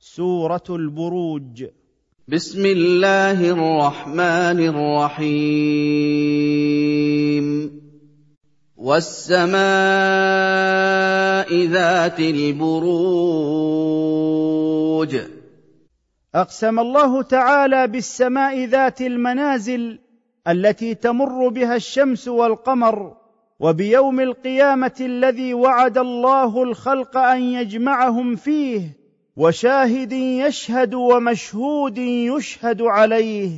سورة البروج. بسم الله الرحمن الرحيم. والسماء ذات البروج. أقسم الله تعالى بالسماء ذات المنازل التي تمر بها الشمس والقمر وبيوم القيامة الذي وعد الله الخلق أن يجمعهم فيه وشاهد يشهد ومشهود يشهد عليه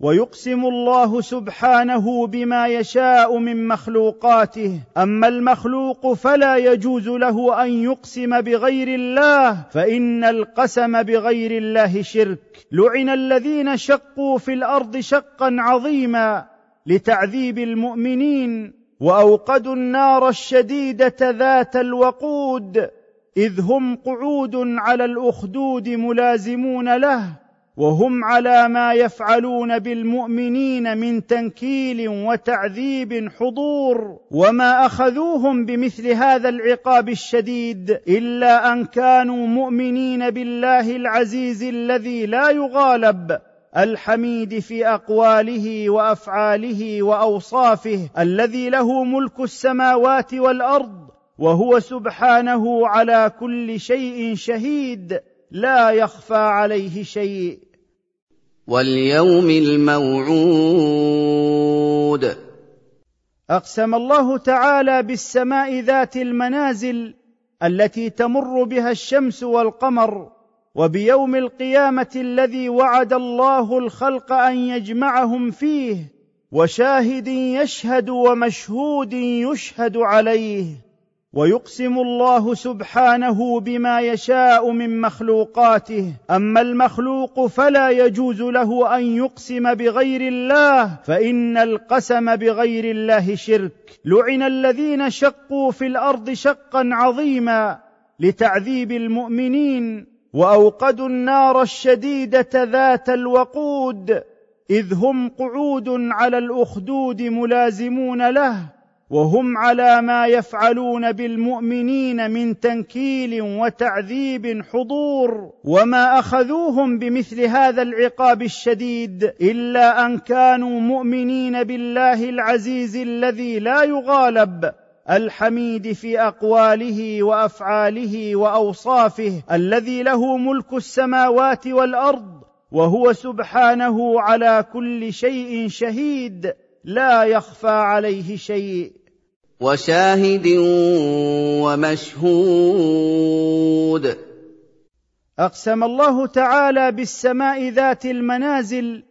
ويقسم الله سبحانه بما يشاء من مخلوقاته. أما المخلوق فلا يجوز له أن يقسم بغير الله فإن القسم بغير الله شرك. لعن الذين شقوا في الأرض شقا عظيما لتعذيب المؤمنين وأوقدوا النار الشديدة ذات الوقود. إذ هم قعود على الأخدود ملازمون له وهم على ما يفعلون بالمؤمنين من تنكيل وتعذيب حضور وما أخذوهم بمثل هذا العقاب الشديد إلا أن كانوا مؤمنين بالله العزيز الذي لا يغالب الحميد في أقواله وأفعاله وأوصافه الذي له ملك السماوات والأرض. وهو سبحانه على كل شيء شهيد لا يخفى عليه شيء. واليوم الموعود. أقسم الله تعالى بالسماء ذات المنازل التي تمر بها الشمس والقمر وبيوم القيامة الذي وعد الله الخلق أن يجمعهم فيه وشاهد يشهد ومشهود يشهد عليه. ويقسم الله سبحانه بما يشاء من مخلوقاته. أما المخلوق فلا يجوز له أن يقسم بغير الله فإن القسم بغير الله شرك. لعن الذين شقوا في الأرض شقا عظيما لتعذيب المؤمنين وأوقدوا النار الشديدة ذات الوقود إذ هم قعود على الأخدود ملازمون له. وهم على ما يفعلون بالمؤمنين من تنكيل وتعذيب حضور وما أخذوهم بمثل هذا العقاب الشديد إلا أن كانوا مؤمنين بالله العزيز الذي لا يغالب الحميد في أقواله وأفعاله وأوصافه الذي له ملك السماوات والأرض وهو سبحانه على كل شيء شهيد لا يخفى عليه شيء وشاهد ومشهود. أقسم الله تعالى بالسماء ذات المنازل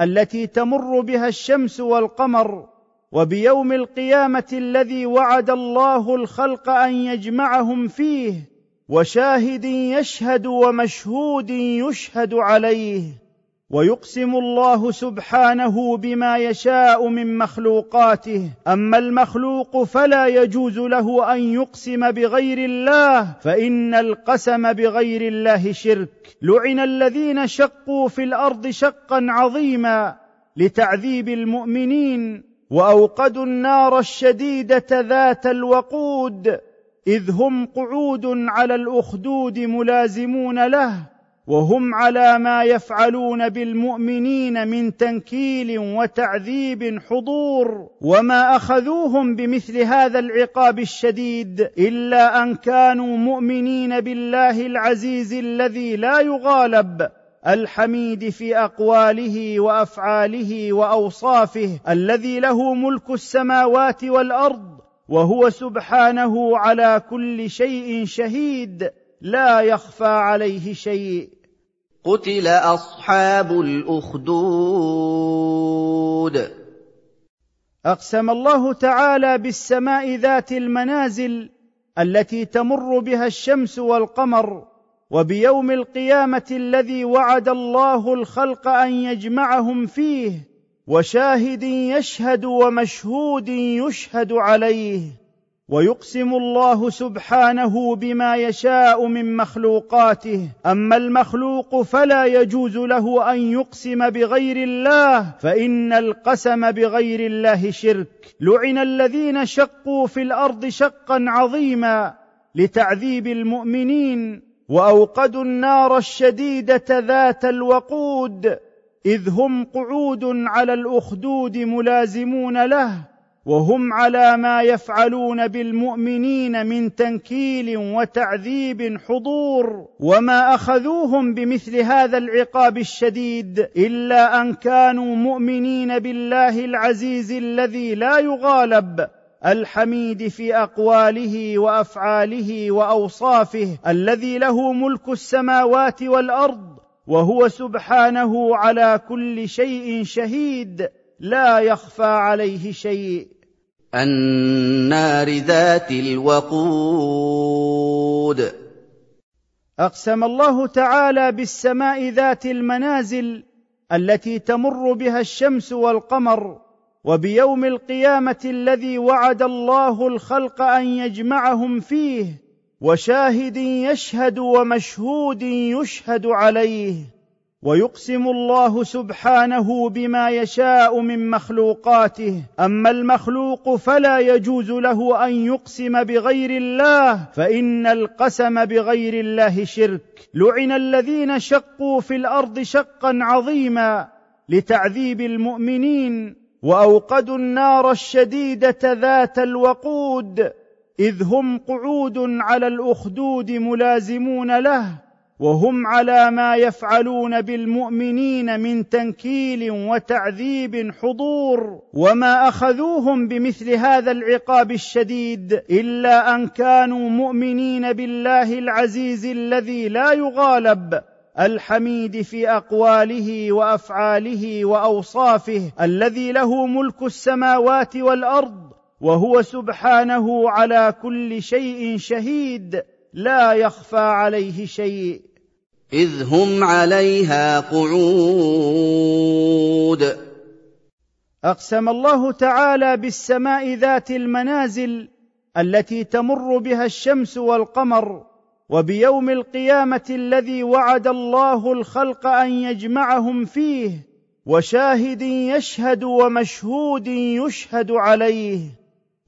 التي تمر بها الشمس والقمر وبيوم القيامة الذي وعد الله الخلق أن يجمعهم فيه وشاهد يشهد ومشهود يشهد عليه. ويقسم الله سبحانه بما يشاء من مخلوقاته. أما المخلوق فلا يجوز له أن يقسم بغير الله فإن القسم بغير الله شرك. لعن الذين شقوا في الأرض شقا عظيما لتعذيب المؤمنين وأوقدوا النار الشديدة ذات الوقود إذ هم قعود على الأخدود ملازمون له. وهم على ما يفعلون بالمؤمنين من تنكيل وتعذيب حضور وما أخذوهم بمثل هذا العقاب الشديد إلا أن كانوا مؤمنين بالله العزيز الذي لا يغالب الحميد في أقواله وأفعاله وأوصافه الذي له ملك السماوات والأرض وهو سبحانه على كل شيء شهيد لا يخفى عليه شيء قتل اصحاب الاخدود. أقسم الله تعالى بالسماء ذات المنازل التي تمر بها الشمس والقمر وبيوم القيامة الذي وعد الله الخلق أن يجمعهم فيه وشاهد يشهد ومشهود يشهد عليه. ويقسم الله سبحانه بما يشاء من مخلوقاته. أما المخلوق فلا يجوز له أن يقسم بغير الله فإن القسم بغير الله شرك. لعن الذين شقوا في الأرض شقا عظيما لتعذيب المؤمنين وأوقدوا النار الشديدة ذات الوقود إذ هم قعود على الأخدود ملازمون له. وهم على ما يفعلون بالمؤمنين من تنكيل وتعذيب حضور وما أخذوهم بمثل هذا العقاب الشديد إلا أن كانوا مؤمنين بالله العزيز الذي لا يغالب الحميد في أقواله وأفعاله وأوصافه الذي له ملك السماوات والأرض وهو سبحانه على كل شيء شهيد لا يخفى عليه شيء. النار ذات الوقود. أقسم الله تعالى بالسماء ذات المنازل التي تمر بها الشمس والقمر وبيوم القيامة الذي وعد الله الخلق أن يجمعهم فيه وشاهد يشهد ومشهود يشهد عليه. ويقسم الله سبحانه بما يشاء من مخلوقاته. أما المخلوق فلا يجوز له أن يقسم بغير الله فإن القسم بغير الله شرك. لعن الذين شقوا في الأرض شقا عظيما لتعذيب المؤمنين وأوقدوا النار الشديدة ذات الوقود إذ هم قعود على الأخدود ملازمون له. وهم على ما يفعلون بالمؤمنين من تنكيل وتعذيب حضور وما أخذوهم بمثل هذا العقاب الشديد إلا أن كانوا مؤمنين بالله العزيز الذي لا يغالب الحميد في أقواله وأفعاله وأوصافه الذي له ملك السماوات والأرض وهو سبحانه على كل شيء شهيد لا يخفى عليه شيء إذ هم عليها قعود. أقسم الله تعالى بالسماء ذات المنازل التي تمر بها الشمس والقمر وبيوم القيامة الذي وعد الله الخلق أن يجمعهم فيه وشاهد يشهد ومشهود يشهد عليه.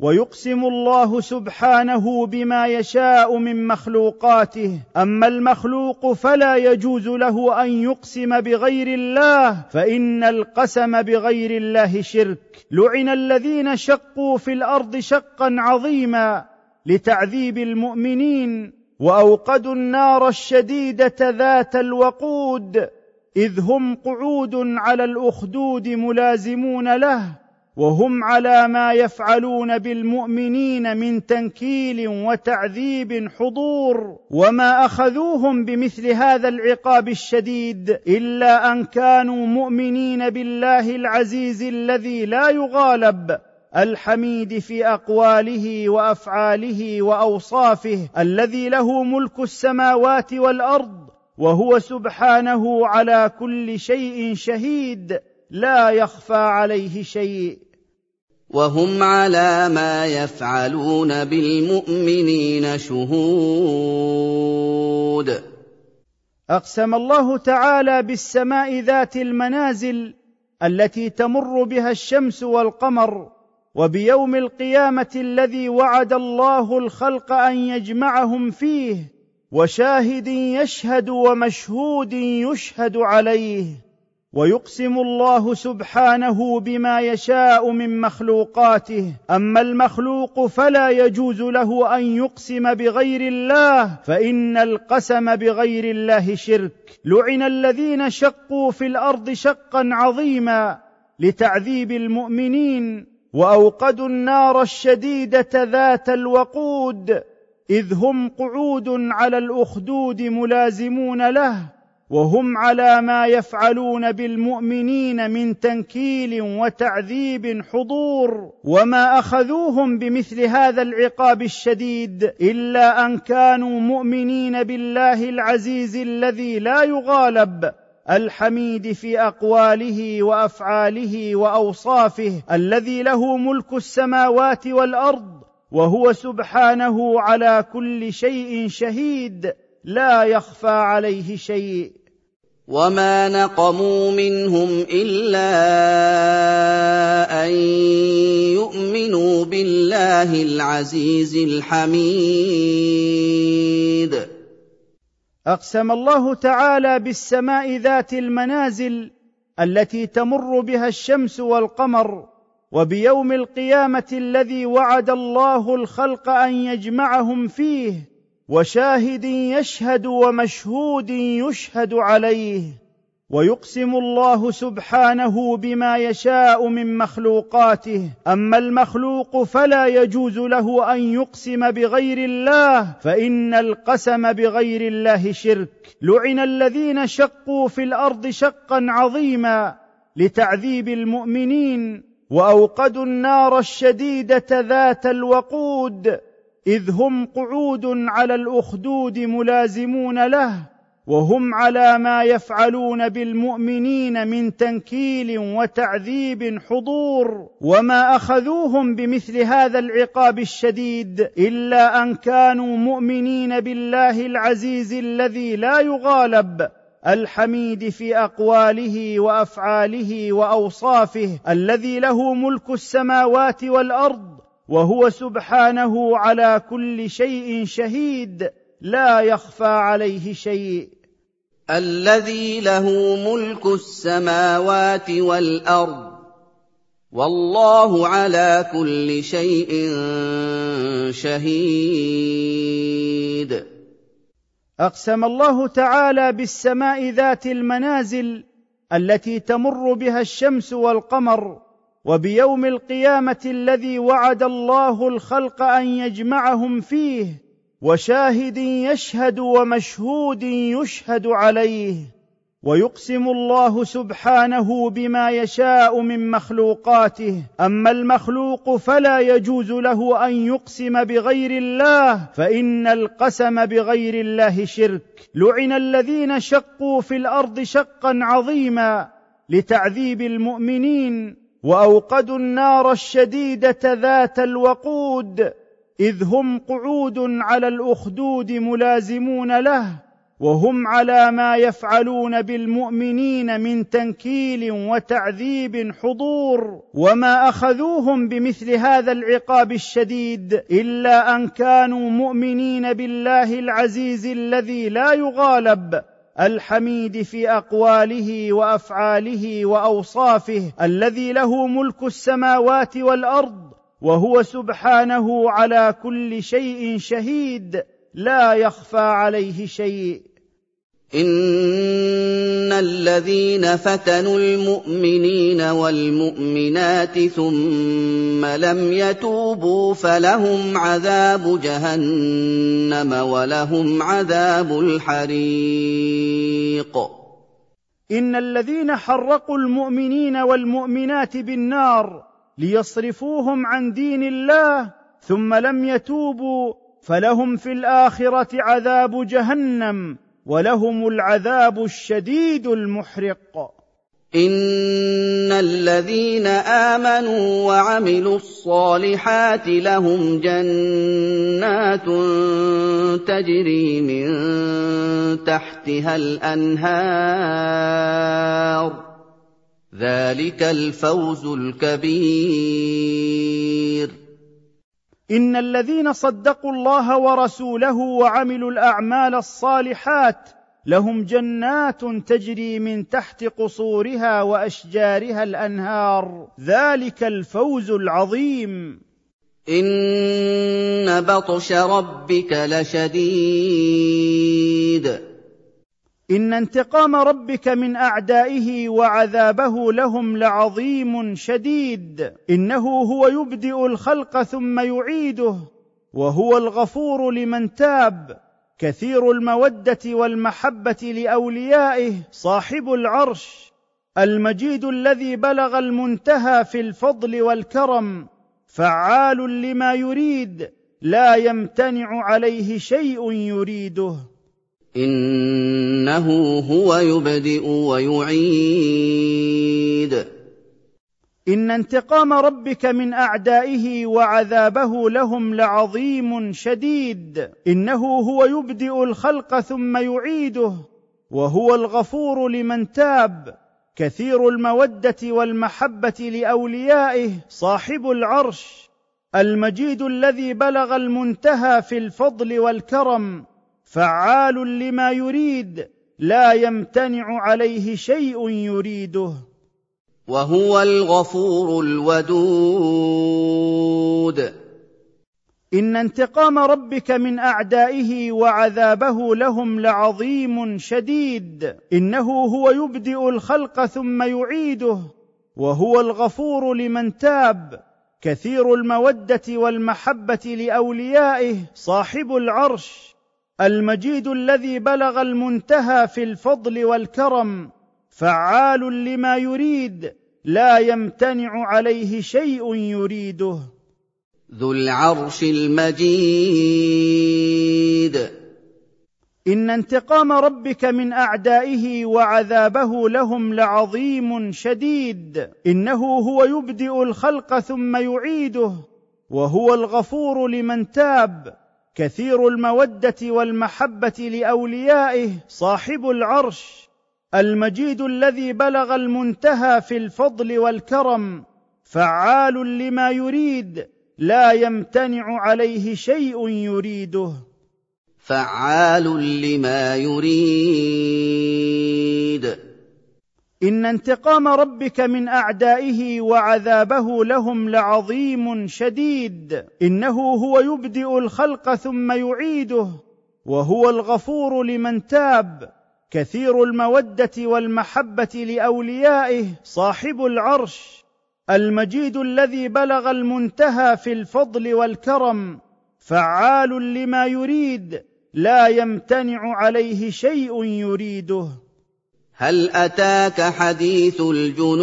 ويقسم الله سبحانه بما يشاء من مخلوقاته. أما المخلوق فلا يجوز له أن يقسم بغير الله فإن القسم بغير الله شرك. لعن الذين شقوا في الأرض شقا عظيما لتعذيب المؤمنين وأوقدوا النار الشديدة ذات الوقود إذ هم قعود على الأخدود ملازمون له. وهم على ما يفعلون بالمؤمنين من تنكيل وتعذيب حضور وما أخذوهم بمثل هذا العقاب الشديد إلا أن كانوا مؤمنين بالله العزيز الذي لا يغالب الحميد في أقواله وأفعاله وأوصافه الذي له ملك السماوات والأرض وهو سبحانه على كل شيء شهيد لا يخفى عليه شيء وهم على ما يفعلون بالمؤمنين شهود. أقسم الله تعالى بالسماء ذات المنازل التي تمر بها الشمس والقمر وبيوم القيامة الذي وعد الله الخلق أن يجمعهم فيه وشاهد يشهد ومشهود يشهد عليه. ويقسم الله سبحانه بما يشاء من مخلوقاته. أما المخلوق فلا يجوز له أن يقسم بغير الله فإن القسم بغير الله شرك. لعن الذين شقوا في الأرض شقا عظيما لتعذيب المؤمنين وأوقدوا النار الشديدة ذات الوقود إذ هم قعود على الأخدود ملازمون له. وهم على ما يفعلون بالمؤمنين من تنكيل وتعذيب حضور وما أخذوهم بمثل هذا العقاب الشديد إلا أن كانوا مؤمنين بالله العزيز الذي لا يغالب الحميد في أقواله وأفعاله وأوصافه الذي له ملك السماوات والأرض وهو سبحانه على كل شيء شهيد لا يخفى عليه شيء وما نقموا منهم الا ان يؤمنوا بالله العزيز الحميد أقسم الله تعالى بالسماء ذات المنازل التي تمر بها الشمس والقمر وبيوم القيامة الذي وعد الله الخلق أن يجمعهم فيه وشاهد يشهد ومشهود يشهد عليه ويقسم الله سبحانه بما يشاء من مخلوقاته. أما المخلوق فلا يجوز له أن يقسم بغير الله فإن القسم بغير الله شرك. لعن الذين شقوا في الأرض شقا عظيما لتعذيب المؤمنين وأوقدوا النار الشديدة ذات الوقود. إذ هم قعود على الأخدود ملازمون له وهم على ما يفعلون بالمؤمنين من تنكيل وتعذيب حضور وما أخذوهم بمثل هذا العقاب الشديد إلا أن كانوا مؤمنين بالله العزيز الذي لا يغالب الحميد في أقواله وأفعاله وأوصافه الذي له ملك السماوات والأرض وهو سبحانه على كل شيء شهيد لا يخفى عليه شيء. الذي له ملك السماوات والأرض والله على كل شيء شهيد. أقسم الله تعالى بالسماء ذات المنازل التي تمر بها الشمس والقمر وبيوم القيامة الذي وعد الله الخلق أن يجمعهم فيه وشاهد يشهد ومشهود يشهد عليه ويقسم الله سبحانه بما يشاء من مخلوقاته. أما المخلوق فلا يجوز له أن يقسم بغير الله فإن القسم بغير الله شرك. لعن الذين شقوا في الأرض شقا عظيما لتعذيب المؤمنين. وأوقدوا النار الشديدة ذات الوقود إذ هم قعود على الأخدود ملازمون له وهم على ما يفعلون بالمؤمنين من تنكيل وتعذيب حضور وما أخذوهم بمثل هذا العقاب الشديد إلا أن كانوا مؤمنين بالله العزيز الذي لا يغالب. الحميد في أقواله وأفعاله وأوصافه الذي له ملك السماوات والأرض وهو سبحانه على كل شيء شهيد لا يخفى عليه شيء. ان الذين فتنوا المؤمنين والمؤمنات ثم لم يتوبوا فلهم عذاب جهنم ولهم عذاب الحريق ان الذين حرقوا المؤمنين والمؤمنات بالنار ليصرفوهم عن دين الله ثم لم يتوبوا فلهم في الاخره عذاب جهنم ولهم العذاب الشديد المحرق. ان الذين امنوا وعملوا الصالحات لهم جنات تجري من تحتها الانهار ذلك الفوز الكبير إن الذين صدقوا الله ورسوله وعملوا الأعمال الصالحات لهم جنات تجري من تحت قصورها وأشجارها الأنهار. ذلك الفوز العظيم. إن بطش ربك لشديد. ان انتقام ربك من أعدائه وعذابه لهم لعظيم شديد. إنه هو يبدئ الخلق ثم يعيده وهو الغفور لمن تاب. كثير المودة والمحبة لأوليائه صاحب العرش. المجيد الذي بلغ المنتهى في الفضل والكرم. فعال لما يريد لا يمتنع عليه شيء يريده. إنه هو يبدئ ويعيد. إن انتقام ربك من أعدائه وعذابه لهم لعظيم شديد. إنه هو يبدئ الخلق ثم يعيده. وهو الغفور لمن تاب. كثير المودة والمحبة لأوليائه. صاحب العرش. المجيد الذي بلغ المنتهى في الفضل والكرم. فعال لما يريد لا يمتنع عليه شيء يريده. وهو الغفور الودود. إن انتقام ربك من أعدائه وعذابه لهم لعظيم شديد. إنه هو يبدئ الخلق ثم يعيده. وهو الغفور لمن تاب. كثير المودة والمحبة لأوليائه صاحب العرش. المجيد الذي بلغ المنتهى في الفضل والكرم فعال لما يريد لا يمتنع عليه شيء يريده. ذو العرش المجيد. إن انتقام ربك من أعدائه وعذابه لهم لعظيم شديد. إنه هو يبدئ الخلق ثم يعيده وهو الغفور لمن تاب. كثير المودة والمحبة لأوليائه صاحب العرش المجيد الذي بلغ المنتهى في الفضل والكرم فعال لما يريد لا يمتنع عليه شيء يريده. فعال لما يريد. إن انتقام ربك من أعدائه وعذابه لهم لعظيم شديد. إنه هو يبدئ الخلق ثم يعيده وهو الغفور لمن تاب. كثير المودة والمحبة لأوليائه صاحب العرش. المجيد الذي بلغ المنتهى في الفضل والكرم. فعال لما يريد لا يمتنع عليه شيء يريده. هل أتاك حديث الجنود؟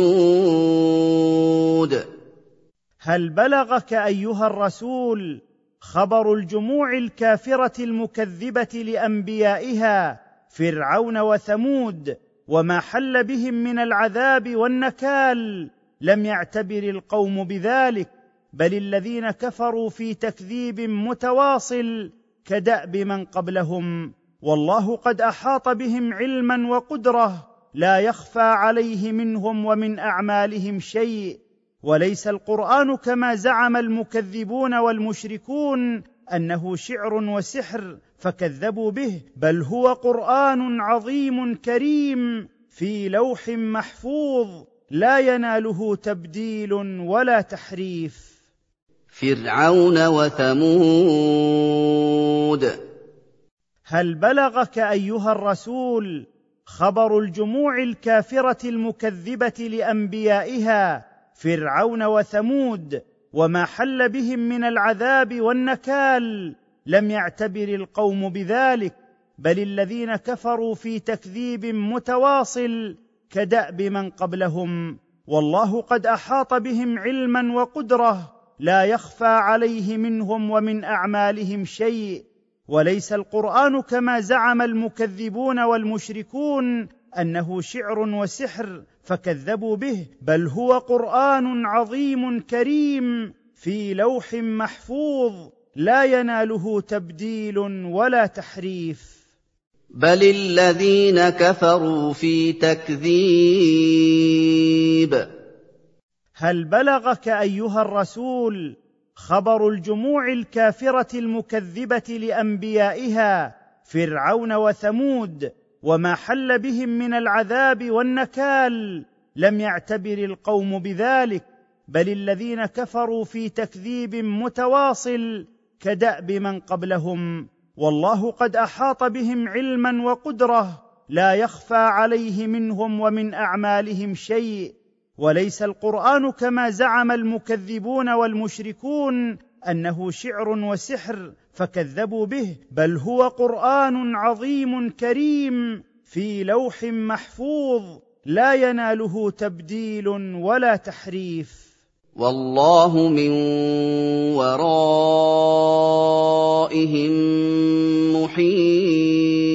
هل بلغك أيها الرسول خبر الجموع الكافرة المكذبة لأنبيائها فرعون وثمود وما حل بهم من العذاب والنكال؟ لم يعتبر القوم بذلك بل الذين كفروا في تكذيب متواصل كدأب من قبلهم. والله قد أحاط بهم علما وقدرة لا يخفى عليه منهم ومن أعمالهم شيء وليس القرآن كما زعم المكذبون والمشركون أنه شعر وسحر فكذبوا به بل هو قرآن عظيم كريم في لوح محفوظ لا يناله تبديل ولا تحريف. فرعون وثمود هل بلغك أيها الرسول خبر الجموع الكافرة المكذبة لأنبيائها فرعون وثمود وما حل بهم من العذاب والنكال؟ لم يعتبر القوم بذلك بل الذين كفروا في تكذيب متواصل كدأب من قبلهم. والله قد أحاط بهم علما وقدرة لا يخفى عليه منهم ومن أعمالهم شيء. وليس القرآن كما زعم المكذبون والمشركون أنه شعر وسحر فكذبوا به بل هو قرآن عظيم كريم في لوح محفوظ لا يناله تبديل ولا تحريف. بل الذين كفروا في تكذيب. هل بلغك أيها الرسول خبر الجموع الكافرة المكذبة لأنبيائها فرعون وثمود وما حل بهم من العذاب والنكال لم يعتبر القوم بذلك بل الذين كفروا في تكذيب متواصل كدأب من قبلهم. والله قد أحاط بهم علما وقدرة لا يخفى عليه منهم ومن أعمالهم شيء. وليس القرآن كما زعم المكذبون والمشركون أنه شعر وسحر فكذبوا به بل هو قرآن عظيم كريم في لوح محفوظ لا يناله تبديل ولا تحريف. والله من ورائهم محيط.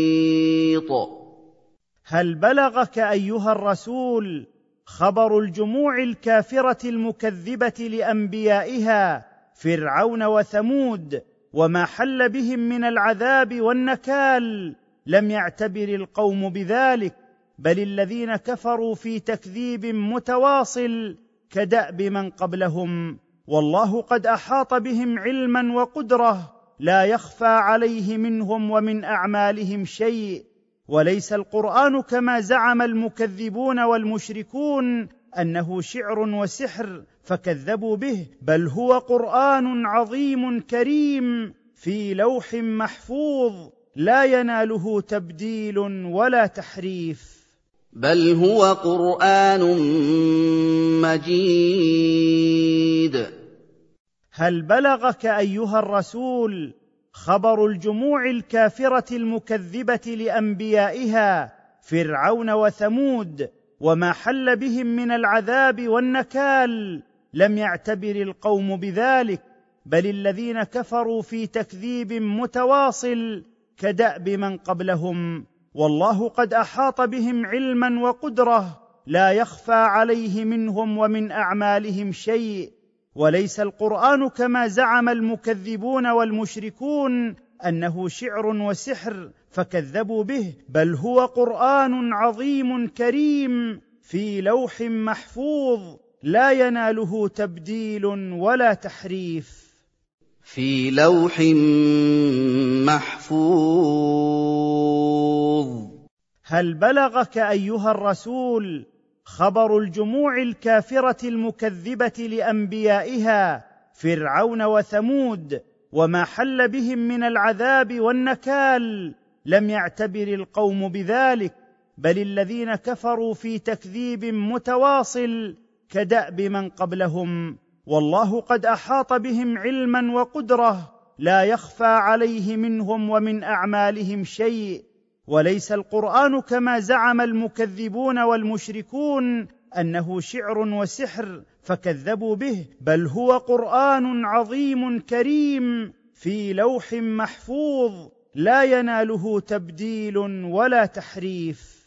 هل بلغك أيها الرسول خبر الجموع الكافرة المكذبة لأنبيائها فرعون وثمود وما حل بهم من العذاب والنكال لم يعتبر القوم بذلك بل الذين كفروا في تكذيب متواصل كدأب من قبلهم. والله قد أحاط بهم علما وقدرة لا يخفى عليه منهم ومن أعمالهم شيء. وليس القرآن كما زعم المكذبون والمشركون أنه شعر وسحر فكذبوا به بل هو قرآن عظيم كريم في لوح محفوظ لا يناله تبديل ولا تحريف. بل هو قرآن مجيد. هل بلغك أيها الرسول خبر الجموع الكافرة المكذبة لأنبيائها فرعون وثمود وما حل بهم من العذاب والنكال لم يعتبر القوم بذلك بل الذين كفروا في تكذيب متواصل كدأب من قبلهم. والله قد أحاط بهم علما وقدرة لا يخفى عليه منهم ومن أعمالهم شيء. وليس القرآن كما زعم المكذبون والمشركون أنه شعر وسحر فكذبوا به بل هو قرآن عظيم كريم في لوح محفوظ لا يناله تبديل ولا تحريف. في لوح محفوظ. هل بلغك أيها الرسول خبر الجموع الكافرة المكذبة لأنبيائها فرعون وثمود وما حل بهم من العذاب والنكال لم يعتبر القوم بذلك بل الذين كفروا في تكذيب متواصل كدأب من قبلهم. والله قد أحاط بهم علما وقدرة لا يخفى عليه منهم ومن أعمالهم شيء. وليس القرآن كما زعم المكذبون والمشركون أنه شعر وسحر فكذبوا به بل هو قرآن عظيم كريم في لوح محفوظ لا يناله تبديل ولا تحريف.